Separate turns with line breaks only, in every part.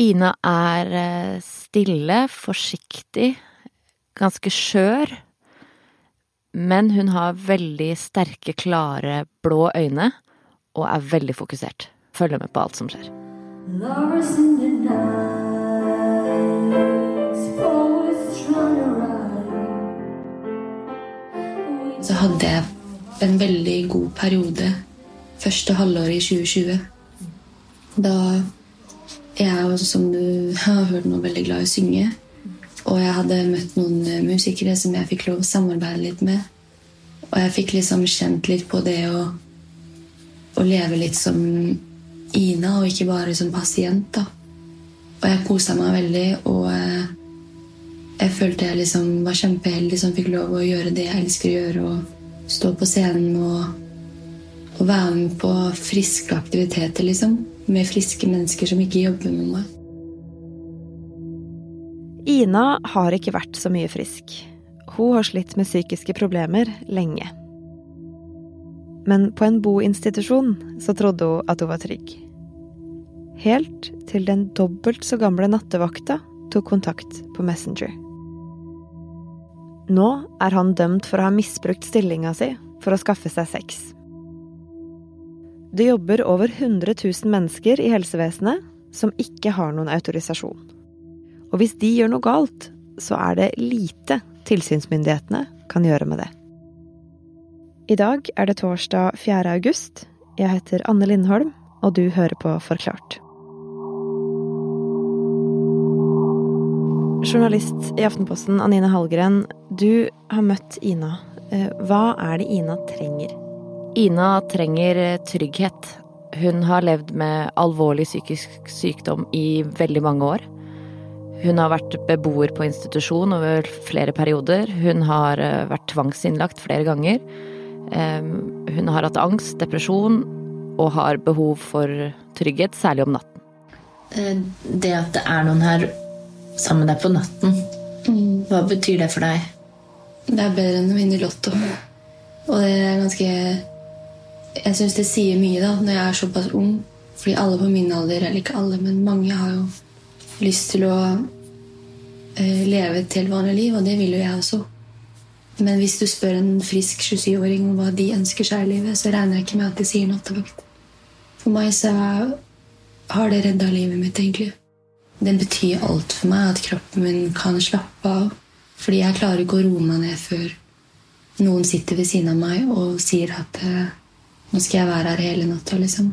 Ina er eh, stille, forsiktig, ganske skjør. Men hun har veldig sterke, klare, blå øyne og er veldig fokusert. Følger med på alt som skjer.
Lovers in the night.
Så hadde jeg en veldig god periode første halvåret i 2020. Da jeg er som du har hørt nå, veldig glad i å synge. Og jeg hadde møtt noen eh, musikere som jeg fikk lov å samarbeide litt med. Og jeg fikk liksom kjent litt på det å, å leve litt som Ina, og ikke bare som pasient. da. Og jeg kosa meg veldig, og eh, jeg følte jeg liksom var kjempeheldig som fikk lov å gjøre det jeg elsker å gjøre. Og stå på scenen og, og være med på friske aktiviteter, liksom. Med friske mennesker som ikke jobber med meg.
Ina har ikke vært så mye frisk. Hun har slitt med psykiske problemer lenge. Men på en boinstitusjon så trodde hun at hun var trygg. Helt til den dobbelt så gamle nattevakta tok kontakt på Messenger. Nå er han dømt for å ha misbrukt stillinga si for å skaffe seg sex. Det jobber over 100 000 mennesker i helsevesenet som ikke har noen autorisasjon. Og hvis de gjør noe galt, så er det lite tilsynsmyndighetene kan gjøre med det. I dag er det torsdag 4. august. Jeg heter Anne Lindholm, og du hører på Forklart. Journalist i Aftenposten Anine Hallgren, du har møtt Ina. Eh, Hva er det Ina trenger?
Ina trenger eh, trygghet. Hun har levd med alvorlig psykisk sykdom i veldig mange år. Hun har vært beboer på institusjon over flere perioder. Hun har eh, vært tvangsinnlagt flere ganger. Hun har hatt angst, depresjon og har behov for trygghet, særlig om natten.
Eh, Det at det er noen her sammen med deg på natten, hva betyr det for deg? Det er bedre enn å vinne i Lotto. Og det er ganske Jeg syns det sier mye da, når jeg er såpass ung. Fordi alle på min alder, eller ikke alle, men mange har jo lyst til å eh, leve et helt vanlig liv, og det vil jo jeg også. Men hvis du spør en frisk 27-åring om hva de ønsker seg i livet, så regner jeg ikke med at de sier nattevakt. For meg så har det redda livet mitt, egentlig. Den betyr alt for meg at kroppen min kan slappe av. Fordi jeg klarer ikke å roe meg ned før noen sitter ved siden av meg og sier at eh, nå skal jeg være her hele natta. Liksom.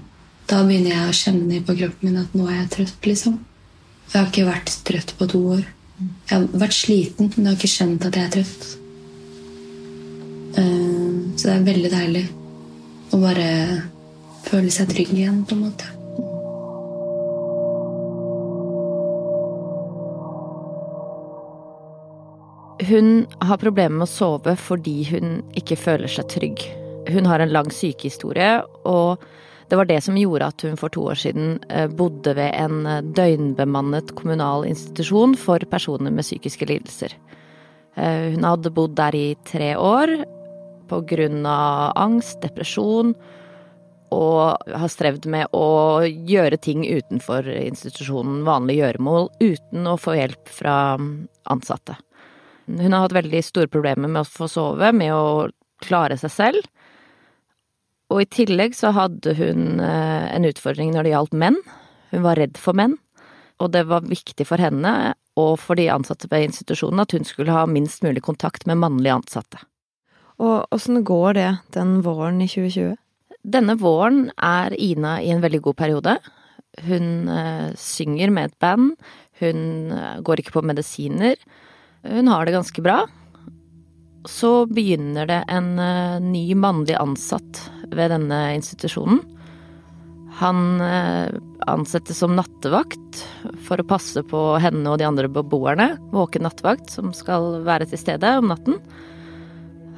Da begynner jeg å kjenne på kroppen min at nå er jeg trøtt. liksom. Jeg har ikke vært trøtt på to år. Jeg har vært sliten, men jeg har ikke skjønt at jeg er trøtt. Eh, Så det er veldig deilig å bare føle seg trygg igjen, på en måte.
Hun har problemer med å sove fordi hun ikke føler seg trygg. Hun har en lang sykehistorie, og det var det som gjorde at hun for to år siden eh, bodde ved en eh, døgnbemannet kommunal institusjon for personer med psykiske lidelser. Eh, Hun hadde bodd der i tre år av angst, depresjon, og har strevd med å gjøre ting utenfor institusjonen, vanlige gjøremål, uten å få hjelp fra mm, ansatte. Hun har hatt veldig store problemer med å få sove, med å klare seg selv. Og i tillegg så hadde hun eh, en utfordring når det gjaldt menn. Hun var redd for menn. Og det var viktig for henne og for de ansatte ved institusjonen at hun skulle ha minst mulig kontakt med mannlige ansatte.
Og åssen går det den våren i 2020?
Denne våren er Ina i en veldig god periode. Hun eh, synger med et band. Hun eh, går ikke på medisiner. Hun har det ganske bra. Så begynner det en ny mannlig ansatt ved denne institusjonen. Han eh, ansettes som nattevakt for å passe på henne og de andre beboerne. Våken nattevakt som skal være til stede om natten.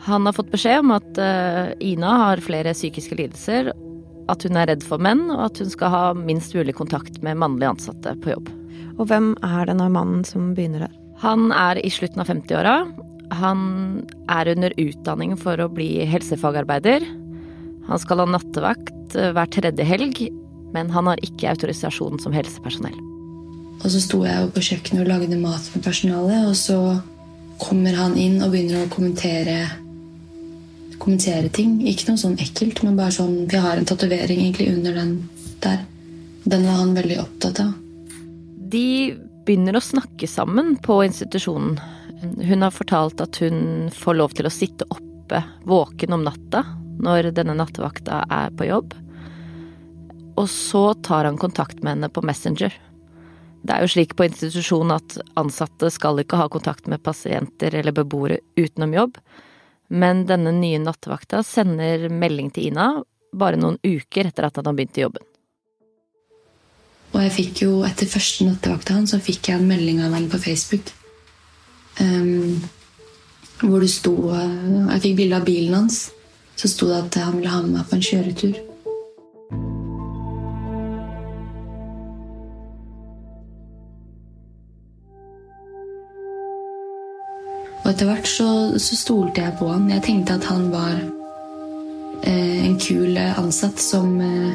Han har fått beskjed om at eh, Ina har flere psykiske lidelser, at hun er redd for menn, og at hun skal ha minst mulig kontakt med mannlige ansatte på jobb.
Og hvem er denne mannen som begynner her?
Han er i slutten av 50-åra. Han er under utdanning for å bli helsefagarbeider. Han skal ha nattevakt eh, hver tredje helg, men han har ikke autorisasjon som helsepersonell.
Og så sto jeg jo på kjøkkenet og lagde mat med personalet, og så kommer han inn og begynner å kommentere kommentere ting. Ikke noe sånn ekkelt, men bare sånn Vi har en tatovering egentlig under den der. Den var han veldig opptatt av.
De begynner å snakke sammen på institusjonen. Hun har fortalt at hun får lov til å sitte oppe våken om natta når denne nattevakta er på jobb. Og så tar han kontakt med henne på Messenger. Det er jo slik på institusjonen at ansatte skal ikke ha kontakt med pasienter eller beboere utenom jobb, men denne nye nattevakta sender melding til Ina bare noen uker etter at han har begynt i jobben.
Og jeg fikk jo, etter første nattevakta hans, så fikk jeg en melding av henne på Facebook. Um, hvor det sto Jeg fikk bilde av bilen hans. Så sto det at han ville ha med meg på en kjøretur. Og etter hvert så, så stolte jeg på han. Jeg tenkte at han var eh, en kul ansatt som eh,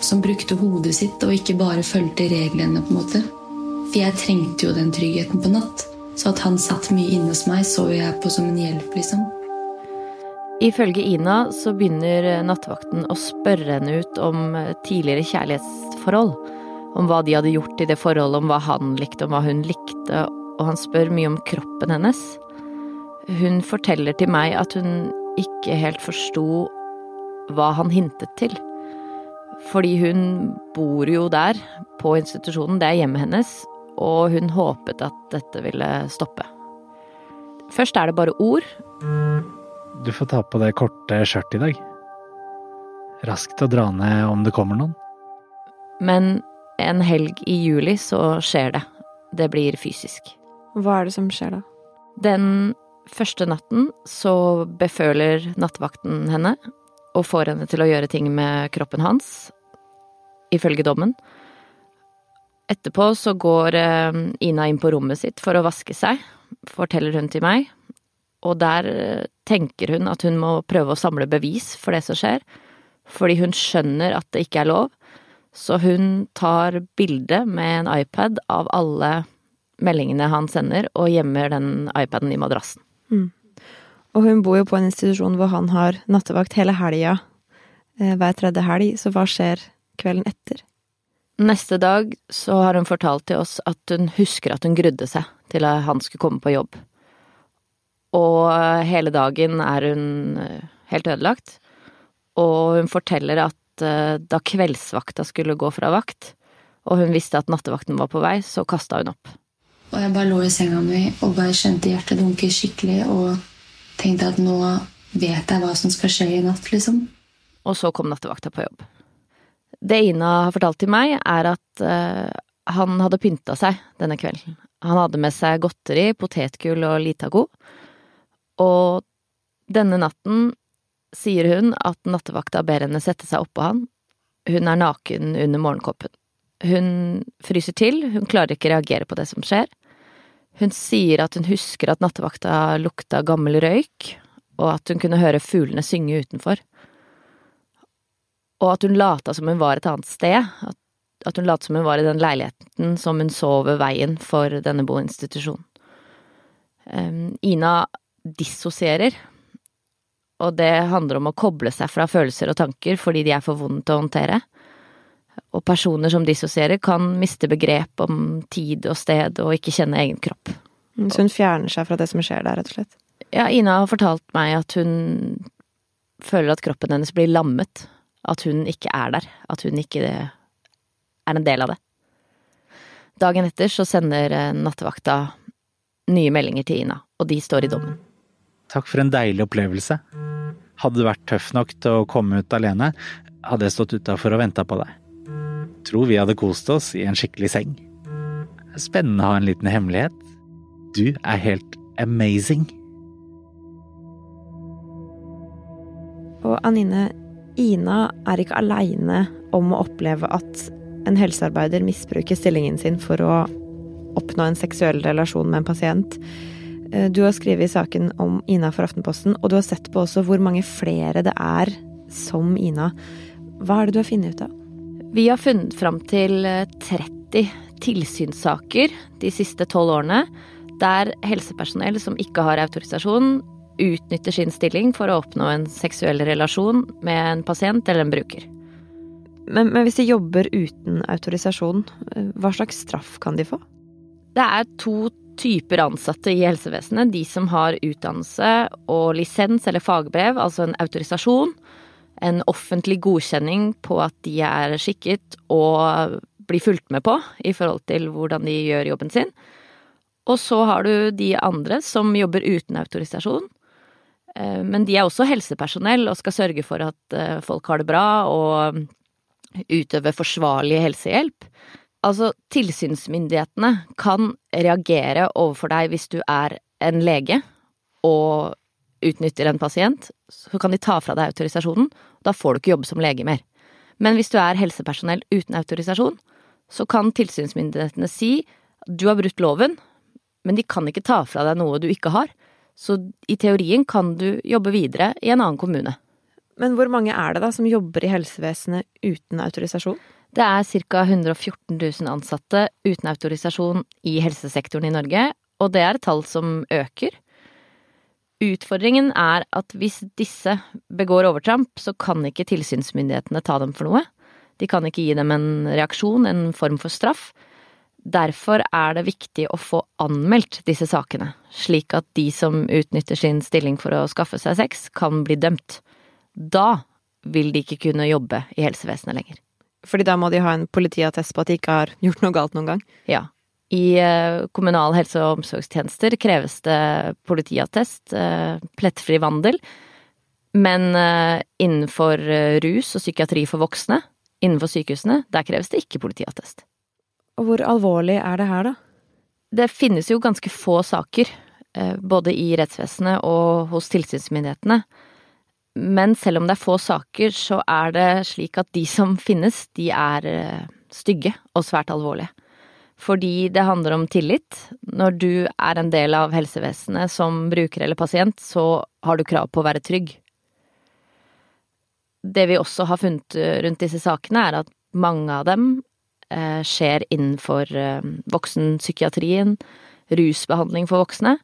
som brukte hodet sitt og ikke bare fulgte reglene. på en måte. For jeg trengte jo den tryggheten på natt. Så at han satt mye inne hos meg, så jeg på som en hjelp, liksom.
Ifølge Ina så begynner nattevakten å spørre henne ut om tidligere kjærlighetsforhold. Om hva de hadde gjort i det forholdet, om hva han likte, om hva hun likte. Og han spør mye om kroppen hennes. Hun forteller til meg at hun ikke helt forsto hva han hintet til. Fordi hun bor jo der, på institusjonen, det er hjemmet hennes, og hun håpet at dette ville stoppe. Først er det bare ord.
Du får ta på det korte skjørtet i dag. Raskt å dra ned om det kommer noen.
Men en helg i juli så skjer det. Det blir fysisk.
Hva er det som skjer da?
Den første natten så beføler nattevakten henne og får henne til å gjøre ting med kroppen hans, ifølge dommen. Etterpå så går eh, Ina inn på rommet sitt for å vaske seg, forteller hun til meg. Og der eh, tenker hun at hun må prøve å samle bevis for det som skjer, fordi hun skjønner at det ikke er lov. Så hun tar bilde med en iPad av alle meldingene han sender, og gjemmer den iPaden i madrassen.
Og hun bor jo på en institusjon hvor han har nattevakt hele helga, eh, hver tredje helg, så hva skjer kvelden etter?
Neste dag så har hun fortalt til oss at hun husker at hun grudde seg til at han skulle komme på jobb. Og hele dagen er hun eh, helt ødelagt. Og hun forteller at eh, da kveldsvakta skulle gå fra vakt, og hun visste at nattevakten var på vei, så kasta hun opp.
Og jeg bare lå i senga mi og bare kjente hjertet dunke skikkelig og tenkte at nå vet jeg hva som skal skje i natt, liksom.
Og så kom nattevakta på jobb. Det Ina har fortalt til meg, er at uh, han hadde pynta seg denne kvelden. Han hadde med seg godteri, potetgull og Litago. Og denne natten sier hun at nattevakta ber henne sette seg oppå han. Hun er naken under morgenkoppen. Hun fryser til, hun klarer ikke reagere på det som skjer. Hun sier at hun husker at nattevakta lukta gammel røyk, og at hun kunne høre fuglene synge utenfor. Og at hun lata som hun var et annet sted, at, hun lot som hun var i den leiligheten som hun så over veien for denne boinstitusjonen. Um, Ina dissosierer, og det handler om å koble seg fra følelser og tanker fordi de er for vonde til å håndtere. Og personer som dissosierer kan miste begrep om tid og sted og ikke kjenne egen kropp.
Så hun fjerner seg fra det som skjer der, rett og slett?
Ja, Ina har fortalt meg at hun føler at kroppen hennes blir lammet. At hun ikke er der. At hun ikke er en del av det. Dagen etter så sender eh, nattevakta nye meldinger til Ina, og de står i dommen.
Takk for en deilig opplevelse. Hadde du vært tøff nok til å komme ut alene, hadde jeg stått utafor og venta på deg. Tror vi hadde kost oss i en skikkelig seng. Spennende å ha en liten hemmelighet. Du er helt amazing.
Og Anine, Ina er ikke aleine om å oppleve at en helsearbeider misbruker stillingen sin for å oppnå en seksuell relasjon med en pasient. Eh, Du har skrevet i saken om Ina for Aftenposten, og du har sett på også hvor mange flere det er som Ina. Hva er det du har funnet ut av?
Vi har funnet fram til eh, 30 tilsynssaker de siste tolv årene der helsepersonell som ikke har autorisasjon, utnytter sin stilling for å oppnå en seksuell relasjon med en pasient eller en bruker.
Men, men hvis de jobber uten autorisasjon, hva slags straff kan de få?
Det er to typer ansatte i helsevesenet. De som har utdannelse og lisens eller fagbrev, altså en autorisasjon. En offentlig godkjenning på at de er skikket og blir fulgt med på i forhold til hvordan de gjør jobben sin. Og så har du de andre som jobber uten autorisasjon. Eh, men de er også helsepersonell og skal sørge for at eh, folk har det bra og utøve forsvarlig helsehjelp. Altså, tilsynsmyndighetene kan reagere overfor deg hvis du er en lege og utnytter en pasient, så kan de ta fra deg autorisasjonen. Da får du ikke jobbe som lege mer. Men hvis du er helsepersonell uten autorisasjon, så kan tilsynsmyndighetene si du har brutt loven, men de kan ikke ta fra deg noe du ikke har. Så i teorien kan du jobbe videre i en annen kommune.
Men hvor mange er det da som jobber i helsevesenet uten autorisasjon?
Det er ca. 114 000 ansatte uten autorisasjon i helsesektoren i Norge, og det er et tall som øker. Utfordringen er at hvis disse begår overtramp, så kan ikke tilsynsmyndighetene ta dem for noe. De kan ikke gi dem en reaksjon, en form for straff. Derfor er det viktig å få anmeldt disse sakene, slik at de som utnytter sin stilling for å skaffe seg sex, kan bli dømt. Da vil de ikke kunne jobbe i helsevesenet lenger.
Fordi da må de ha en politiattest på at de ikke har gjort noe galt noen gang?
Ja. I eh, kommunal helse- og omsorgstjenester kreves det politiattest, eh, plettfri vandel. Men eh, innenfor rus og psykiatri for voksne, innenfor sykehusene, der kreves det ikke politiattest.
Og hvor alvorlig er det her, da?
Det finnes jo ganske få saker, både i rettsvesenet og hos tilsynsmyndighetene. Men selv om det er få saker, så er det slik at de som finnes, de er stygge og svært alvorlige. Fordi det handler om tillit. Når du er en del av helsevesenet som bruker eller pasient, så har du krav på å være trygg. Det vi også har funnet rundt disse sakene, er at mange av dem eh, skjer innenfor eh, voksenpsykiatrien, rusbehandling for voksne.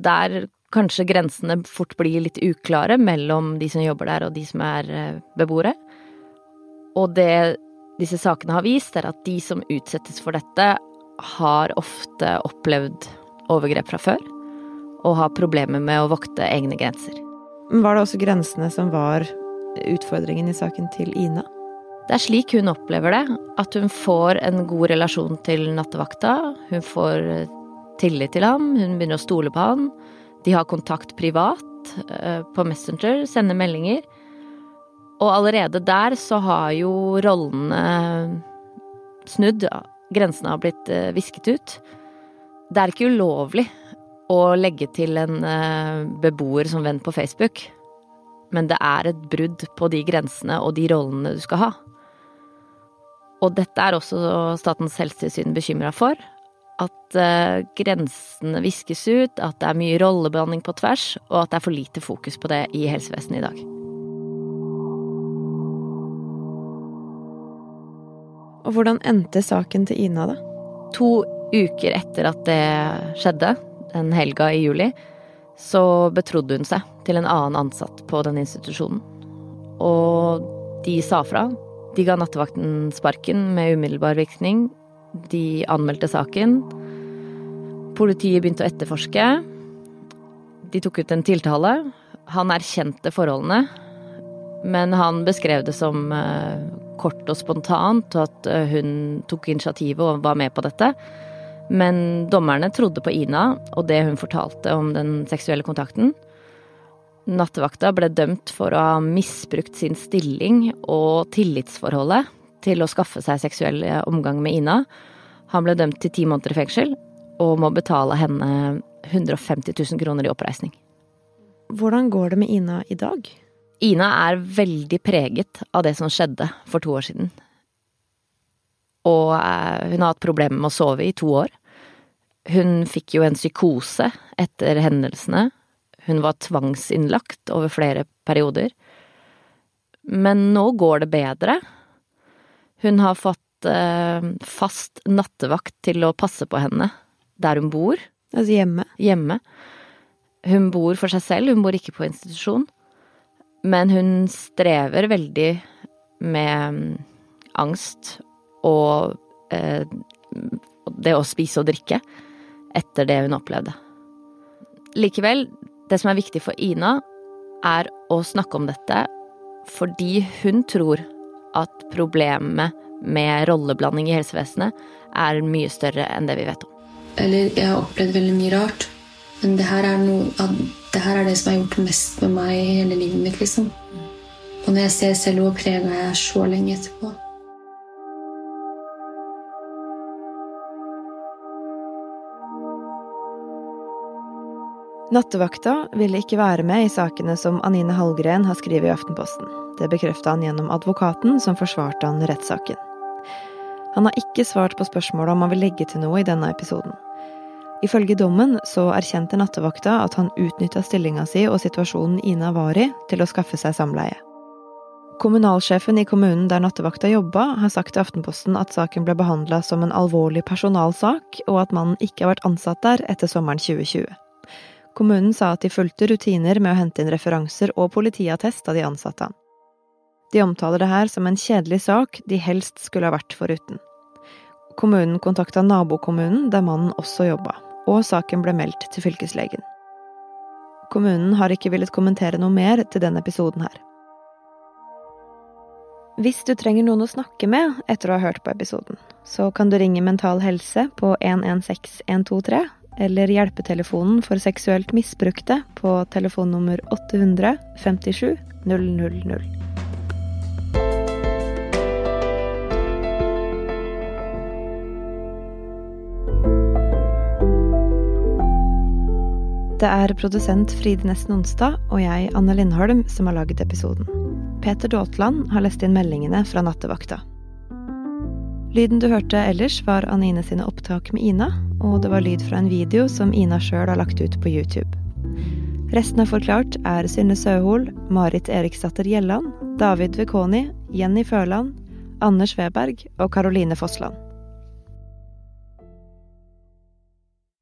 Der kanskje grensene fort blir litt uklare mellom de som jobber der og de som er eh, beboere. Og det disse sakene har vist, er at de som utsettes for dette, har ofte opplevd overgrep fra før, og har problemer med å vokte egne grenser.
Var det også grensene som var utfordringen i saken til Ina?
Det er slik hun opplever det, at hun får en god relasjon til nattevakta. Hun får tillit til ham, hun begynner å stole på han. De har kontakt privat, eh, på Messenger, sender meldinger. Og allerede der så har jo rollene snudd. Grensene har blitt eh, visket ut. Det er ikke ulovlig å legge til en eh, beboer som venn på Facebook. Men det er et brudd på de grensene og de rollene du skal ha. Og dette er også Statens helsetilsyn bekymra for. At uh, grensene viskes ut, at det er mye rolleblanding på tvers, og at det er for lite fokus på det i helsevesenet i dag.
Og hvordan endte saken til Ina, da?
To uker etter at det skjedde, den helga i juli, så betrodde hun seg til en annen ansatt på den institusjonen. Og de sa fra. De ga nattevakten sparken med umiddelbar virkning. De anmeldte saken. Politiet begynte å etterforske. De tok ut en tiltale. Han erkjente forholdene, men han beskrev det som eh, kort og spontant, og at eh, hun tok initiativet og var med på dette. Men dommerne trodde på Ina og det hun fortalte om den seksuelle kontakten. Nattevakta ble dømt for å ha misbrukt sin stilling og tillitsforholdet til å skaffe seg seksuell omgang med Ina. Han ble dømt til ti måneder i fengsel og må betale henne 150 000 kroner i oppreisning.
Hvordan går det med Ina i dag?
Ina er veldig preget av det som skjedde for to år siden. Og eh, hun har hatt problemer med å sove i to år. Hun fikk jo en psykose etter hendelsene. Hun var tvangsinnlagt over flere perioder. Men nå går det bedre. Hun har fått eh, fast nattevakt til å passe på henne der hun bor,
Altså hjemme.
hjemme. Hun bor for seg selv, hun bor ikke på institusjon. Men hun strever veldig med mm, angst og eh, det å spise og drikke etter det hun opplevde. Likevel, det som er viktig for Ina, er å snakke om dette fordi hun tror at problemet med rolleblanding i helsevesenet er mye større enn det vi vet om.
Eller jeg har opplevd veldig mye rart. Men det her er, noe, det her er det som har gjort mest med meg i hele livet mitt. liksom. Og når jeg ser selv hvor prega jeg er så lenge etterpå
Nattevakta ville ikke være med i sakene som Anine Hallgren har skrevet i Aftenposten. Det bekrefta han gjennom advokaten som forsvarte han rettssaken. Han har ikke svart på spørsmålet om han vil legge til noe i denne episoden. Ifølge dommen så erkjente nattevakta at han utnytta stillinga si og situasjonen Ina var i, til å skaffe seg samleie. Kommunalsjefen i kommunen der nattevakta jobba, har sagt til Aftenposten at saken ble behandla som en alvorlig personalsak, og at mannen ikke har vært ansatt der etter sommeren 2020. Kommunen sa at de fulgte rutiner med å hente inn referanser og politiattest av de ansatte. De omtaler det her som en kjedelig sak de helst skulle ha vært foruten. Kommunen kontakta nabokommunen der mannen også jobba, og saken ble meldt til fylkeslegen. Kommunen har ikke villet kommentere noe mer til denne episoden her. Hvis du trenger noen å snakke med etter å ha hørt på episoden, så kan du ringe Mental Helse på 116123 eller Hjelpetelefonen for seksuelt misbrukte på telefonnummer 800 57 000. Det er produsent Fride Nesten Onsdag og jeg, Anne Lindholm, som har laget episoden. Peter Daatland har lest inn meldingene fra nattevakta. Lyden du hørte ellers, var Anine sine opptak med Ina, og det var lyd fra en video som Ina sjøl har lagt ut på YouTube. Resten av Forklart er Synne Søhol, Marit Eriksdatter Gjelland, David Vekoni, Jenny Førland, Anders Weberg og Caroline Fossland.